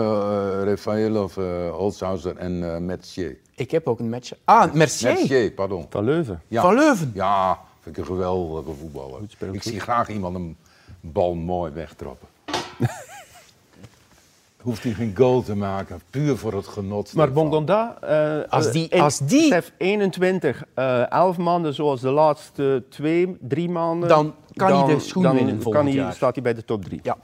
Rafaelov, eh Holzhausen en eh Mercier. Ik heb ook een match. Ah, Mercier. Mercier, pardon. Van Leuven. Ja. Van Leuven. Ja, vind ik een geweldige voetballer. speelt ik goed. zie graag iemand een bal mooi wegtrappen. Hoeft hij geen goal te maken, puur voor het genot. Maar. Bongonda, eh, Als eh, die- in- als die- Stef, 21, eh 11 maanden zoals de laatste twee, drie maanden. Dan kan hij de schoen dan winnen kan hij, jaar. staat hij bij de top 3. Ja.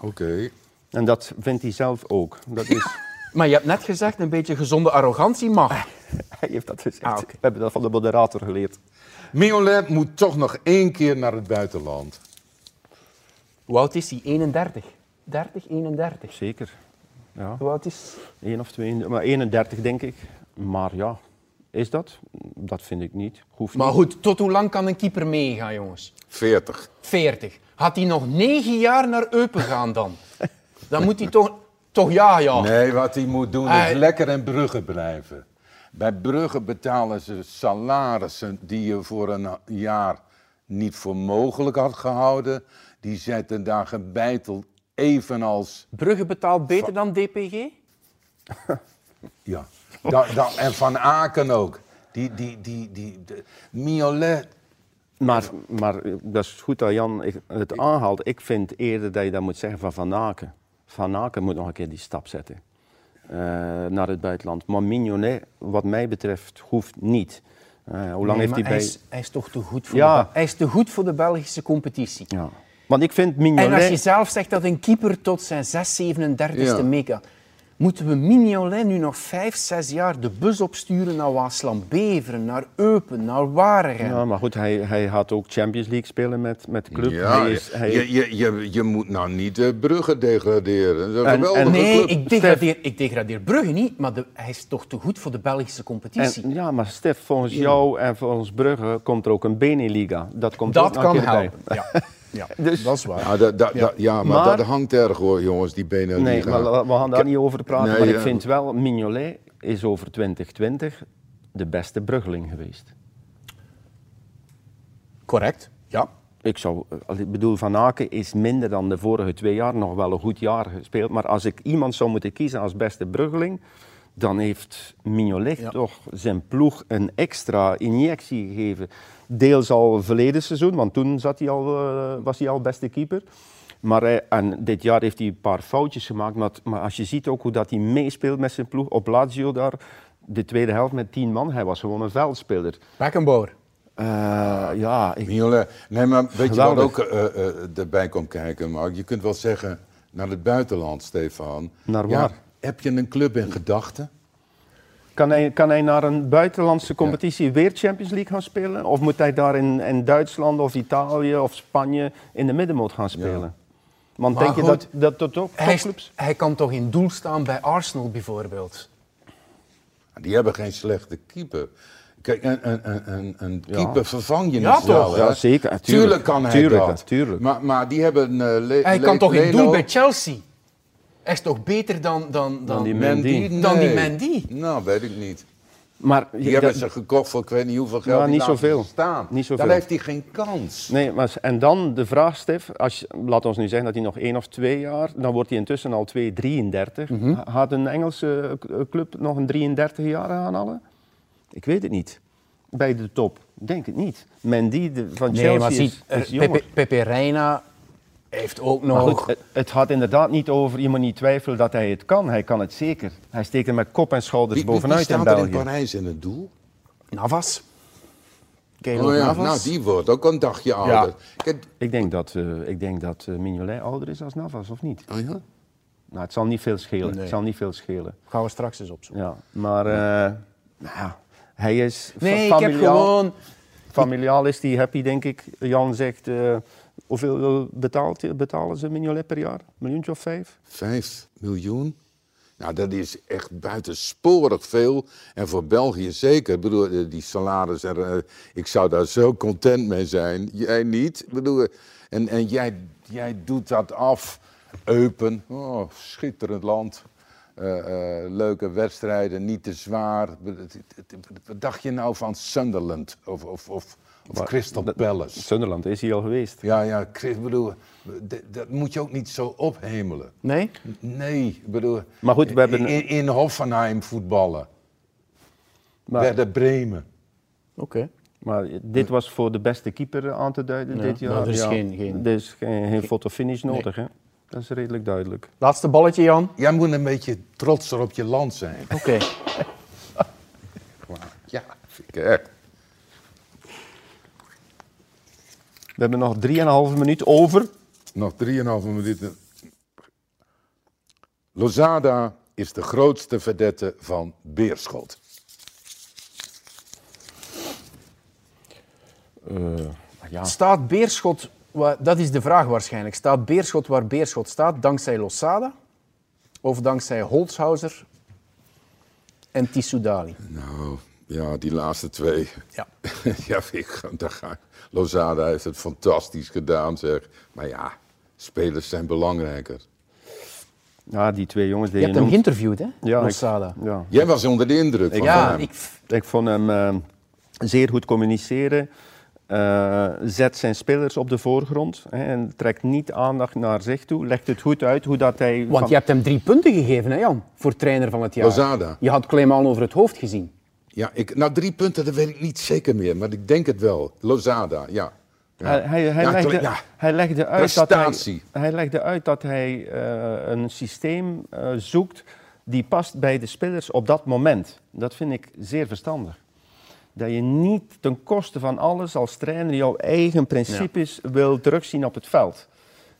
Oké. En dat vindt hij zelf ook. Dat is, Maar je hebt net gezegd, een beetje gezonde arrogantie mag. hij heeft dat gezegd. Ah. We hebben dat van de moderator geleerd. Mignolet moet toch nog één keer naar het buitenland. Hoe oud is hij? 31. 30, 31. Zeker. Ja, Hoe oud is... 1 of 2, maar 31 denk ik. Maar ja, is dat? Dat vind ik niet. Hoeft Maar niet. goed, tot hoe lang kan een keeper meegaan, jongens? 40. 40. Had hij nog 9 jaar naar Eupen gaan dan? Dan moet hij toch... Toch ja, ja. Nee, wat hij moet doen is lekker in Brugge blijven. Bij Brugge betalen ze salarissen die je voor een jaar niet voor mogelijk had gehouden. Die zetten daar gebeiteld evenals... Brugge betaalt beter dan DPG? Ja. Da, da- en Van Aken ook. Die, die, die, die, de, Mignolet... Maar, maar dat is goed dat Jan het aanhaalt. Ik vind eerder dat je dat moet zeggen van Van Aken. Van Aken moet nog een keer die stap zetten naar het buitenland. Maar Mignonet, wat mij betreft, hoeft niet. Eh, hoe lang Nee, heeft maar hij bij... is, hij is toch te goed voor Ja. de, Hij is te goed voor de Belgische competitie. Ja. Want ik vind En als je zelf zegt dat een keeper tot zijn 6, 37 Ja. Moeten we Mignolet nu nog 5, 6 jaar de bus opsturen naar Waasland-Beveren, naar Eupen, naar Waregem? Ja, maar goed, hij, hij gaat ook Champions League spelen met, met de club. Ja, hij is, hij, je, je, je, je moet nou niet de Brugge degraderen. Dat is een En- Nee, club. ik degradeer, ik degradeer Brugge niet, maar de, hij is toch te goed voor de Belgische competitie. en, ja, maar Stef, volgens jou en volgens Brugge komt er ook een Beneliga. Dat komt dat kan bij. helpen. Ja, ja Dus- dat is waar. Ja, maar, Maar- dat hangt erg hoor, jongens, die benen. Nee, die maar we gaan daar niet over praten. Nee, maar ik vind wel, Mignolet is over 2020 de beste bruggeling geweest. Correct. Ja. Ik zou, ik bedoel, Van Aken is minder dan de vorige twee jaar nog wel een goed jaar gespeeld. Maar als ik iemand zou moeten kiezen als beste bruggeling, dan heeft Mignolet Ja. toch zijn ploeg een extra injectie gegeven. Deels al verleden seizoen, want toen zat hij al, eh, was hij al beste keeper. Maar hij, en dit jaar heeft hij een paar foutjes gemaakt. Maar, maar als je ziet ook hoe dat hij meespeelt met zijn ploeg op Lazio daar, de tweede helft met tien man, hij was gewoon een veldspeler. Beckenbauer. Eh, ja, ik, Mignolet. Nee, maar weet je wat ook eh, eh, erbij komt kijken, Mark? Je kunt wel zeggen, naar het buitenland, Stefan. Naar Ja, waar? Heb je een club in gedachten? Kan hij, kan hij naar een buitenlandse competitie weer Champions League gaan spelen? Of moet hij daar in, in Duitsland of Italië of Spanje in de middenmoot gaan spelen? Want Maar denk je dat, dat ook Hij, hij kan toch in doel staan bij Arsenal bijvoorbeeld? Die hebben geen slechte keeper. Kijk, een, een, een- een, Ja. keeper vervang je Ja, niet snel, toch? hè? Ja, zeker, tuurlijk. Tuurlijk kan hij Tuurlijk, dat. tuurlijk. Maar, maar die hebben... Le- Hij kan toch in doel bij Chelsea? Hij is toch beter dan, dan, dan, die Mendy? Dan die Nee. Nou, weet ik niet. Maar Die je- hebben dat- ze gekocht voor ik weet niet hoeveel geld. Ja, die niet zoveel. Staan. Niet zoveel. Dan heeft hij geen kans. Nee, maar, en dan de vraag, Stef, als, laat ons nu zeggen dat hij nog één of twee jaar, dan wordt hij intussen al 2, 33. Mhm. Ha- Gaat een Engelse club nog een 33 jaar gaan halen? Ik weet het niet. Bij de top, denk het niet. Mendy de, van Nee, Chelsea maar is, zie, is eh, jonger. Pepe, Pepe Reina heeft ook nog... goed, het, het gaat inderdaad niet over, je moet niet twijfelen dat hij het kan. Hij kan het zeker. Hij steekt er met kop en schouders Wie, wie, wie bovenuit in staat er in België. Parijs in het doel? Navas. Keylor Oh ja, Navas. nou die wordt ook een dagje ouder. Kijk, Ik denk dat, eh ik denk dat Mignolet ouder is als Navas, of niet? oh ja? Nou, het zal niet veel schelen. Nee. Het zal niet veel schelen. Gaan we straks eens opzoeken. Ja, maar eh, nou ja, hij is Nee, ik heb familiaal, gewoon... familiaal is hij happy, denk ik. Jan zegt, eh, hoeveel betaalt, betalen ze Mignolet per jaar? Een miljoentje of vijf? Vijf miljoen? Nou, dat is echt buitensporig veel. En voor België zeker. Ik bedoel, eh, die salaris, eh, ik zou daar zo content mee zijn. Jij niet? Ik bedoel, en en jij, jij doet dat af. Eupen, oh, schitterend land. Eh, eh, leuke wedstrijden, niet te zwaar. Wat dacht je nou van Sunderland of, of, of, of Crystal Palace? Sunderland is hij al geweest. Ja, ja, Chris, ik bedoel, dat moet je ook niet zo ophemelen. Nee? Nee, bedoel, Maar goed, we hebben- in, in Hoffenheim voetballen. Maar, Werder Bremen. Oké. maar dit was voor de beste keeper aan te duiden Ja, dit jaar. maar er is ja. geen- geen- Er is geen, geen fotofinish nodig, hè? Dat is redelijk duidelijk. Laatste balletje, Jan. Jij moet een beetje trotser op je land zijn. Oké. Ja, vind ik echt. We hebben nog 3,5 minuut over. Nog 3,5 minuten. Lozada is de grootste vedette van Beerschot. ja. Staat Beerschot, dat is de vraag waarschijnlijk, staat Beerschot waar Beerschot staat dankzij Losada of dankzij Holzhauser en Tissoudali? Nou, ja, die laatste twee. Ja. ja, ik, daar ga ik. Lozada heeft het fantastisch gedaan, zeg. Maar ja, spelers zijn belangrijker. Ja, die twee jongens die Je je, hebt hem noemt. geïnterviewd, hè? Ja, ik- Losada. Ja. Jij was onder de indruk van Ja, hem. ik, Ik vond hem eh, zeer goed communiceren. eh, zet zijn spelers op de voorgrond hè, en trekt niet aandacht naar zich toe. Legt het goed uit hoe dat hij. want van- je hebt hem drie punten gegeven, hè Jan? Voor trainer van het jaar. Lozada. Je had Clément over het hoofd gezien. Ja, ik, nou drie punten, dat weet ik niet zeker meer, maar ik denk het wel. Lozada, ja. ja. Hij, hij, hij Ja, legde, ja. hij legde uit dat hij, hij legde uit dat hij eh, een systeem eh, zoekt die past bij de spelers op dat moment. Dat vind ik zeer verstandig. Dat je niet ten koste van alles als trainer jouw eigen principes wil terugzien op het veld.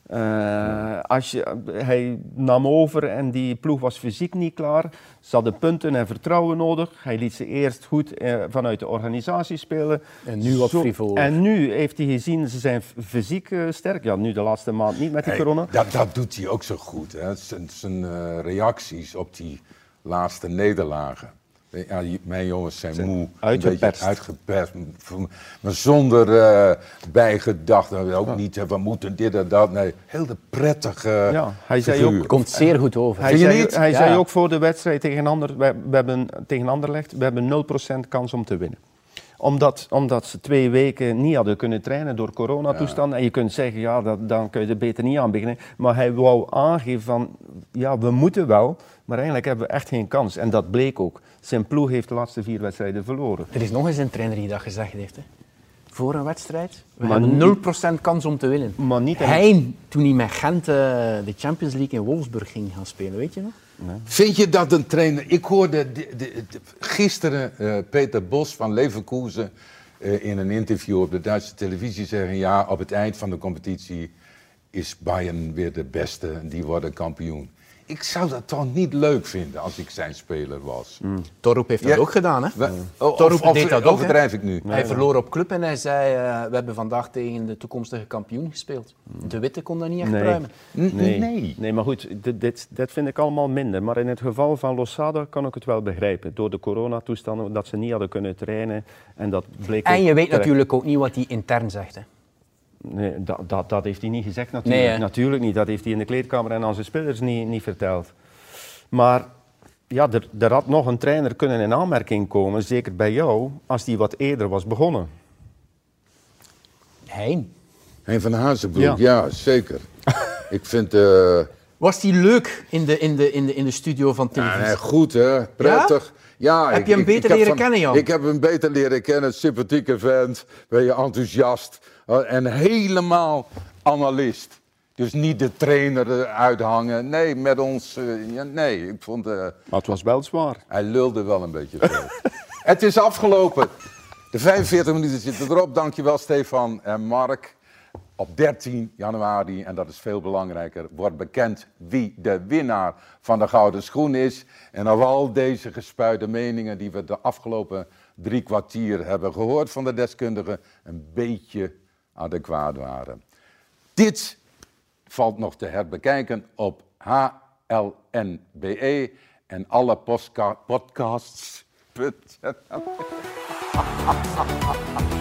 Eh, als je, hij nam over en die ploeg was fysiek niet klaar. Ze hadden punten en vertrouwen nodig. Hij liet ze eerst goed eh, vanuit de organisatie spelen. En nu wat frivoler. En nu heeft hij gezien, ze zijn fysiek eh, sterk. Ja, nu de laatste maand niet met die Hey, corona. dat, dat doet hij ook zo goed. Hè. Zijn, zijn reacties op die laatste nederlagen. Ja, mijn jongens zijn, moe, een uitgeperst. beetje uitgeperst, maar zonder eh bijgedachten. Ook niet, we moeten dit en dat. Nee, heel de prettige Ja, hij zei ook- Komt zeer goed over. Hij, zei, niet? hij Ja. zei ook voor de wedstrijd tegen, ander, we, we hebben, tegen Anderlecht, we hebben 0% kans om te winnen. Omdat, omdat ze twee weken niet hadden kunnen trainen door coronatoestanden. En je kunt zeggen, ja, dat, dan kun je er beter niet aan beginnen. Maar hij wou aangeven van, ja, we moeten wel. Maar eigenlijk hebben we echt geen kans. En dat bleek ook. Zijn ploeg heeft de laatste vier wedstrijden verloren. Er is nog eens een trainer die dat gezegd heeft. Hè. Voor een wedstrijd. We Maar hebben niet- 0% kans om te winnen. Maar niet in- Hij, toen hij met Gent eh, de Champions League in Wolfsburg ging gaan spelen, weet je nog? Vind je dat een trainer... Ik hoorde de- de- de- gisteren eh, Peter Bos van Leverkusen eh, in een interview op de Duitse televisie zeggen... ja, op het eind van de competitie is Bayern weer de beste en die worden kampioen. Ik zou dat toch niet leuk vinden als ik zijn speler was. Torp heeft dat Ja. ook gedaan, hè? We- oh, of, of, deed dat ook, overdrijf ik nu? Hij verloor op club en hij zei, eh, we hebben vandaag tegen de toekomstige kampioen gespeeld. De Witte kon dat niet echt Nee. pruimen. N- Nee. nee. nee, maar goed, dit, dit, dit vind ik allemaal minder. Maar in het geval van Losada kan ik het wel begrijpen. Door de coronatoestanden, dat ze niet hadden kunnen trainen. En dat bleek En je weet terecht. natuurlijk ook niet wat hij intern zegt, hè? Nee, dat, dat, dat heeft hij niet gezegd natuurlijk. Nee, natuurlijk niet. Dat heeft hij in de kleedkamer en aan zijn spelers niet, niet verteld. Maar ja, er, er had nog een trainer kunnen in aanmerking komen, zeker bij jou, als die wat eerder was begonnen. Hein. Hein van Hazenbroek, Ja. ja, zeker. ik vind... eh Was die leuk in de, in de, in de, in de studio van ja, televisie? nee, goed, hè? Prettig. Ja? Heb je hem beter leren kennen, Jan? Ik heb hem beter leren kennen. Sympathieke vent. Ben je enthousiast. eh, en helemaal analist. Dus niet de trainer uithangen. Nee, met ons... eh, ja, nee, ik vond... eh, Maar het was wel zwaar. Hij lulde wel een beetje het is afgelopen. De 45 minuten zitten erop. Dankjewel Stefan en Mark. Op 13 januari, en dat is veel belangrijker, wordt bekend wie de winnaar van de Gouden Schoen is. En of al deze gespuide meningen die we de afgelopen drie kwartier hebben gehoord van de deskundigen, een beetje adequaat waren. Dit valt nog te herbekijken op HLNBE en alle podcasts.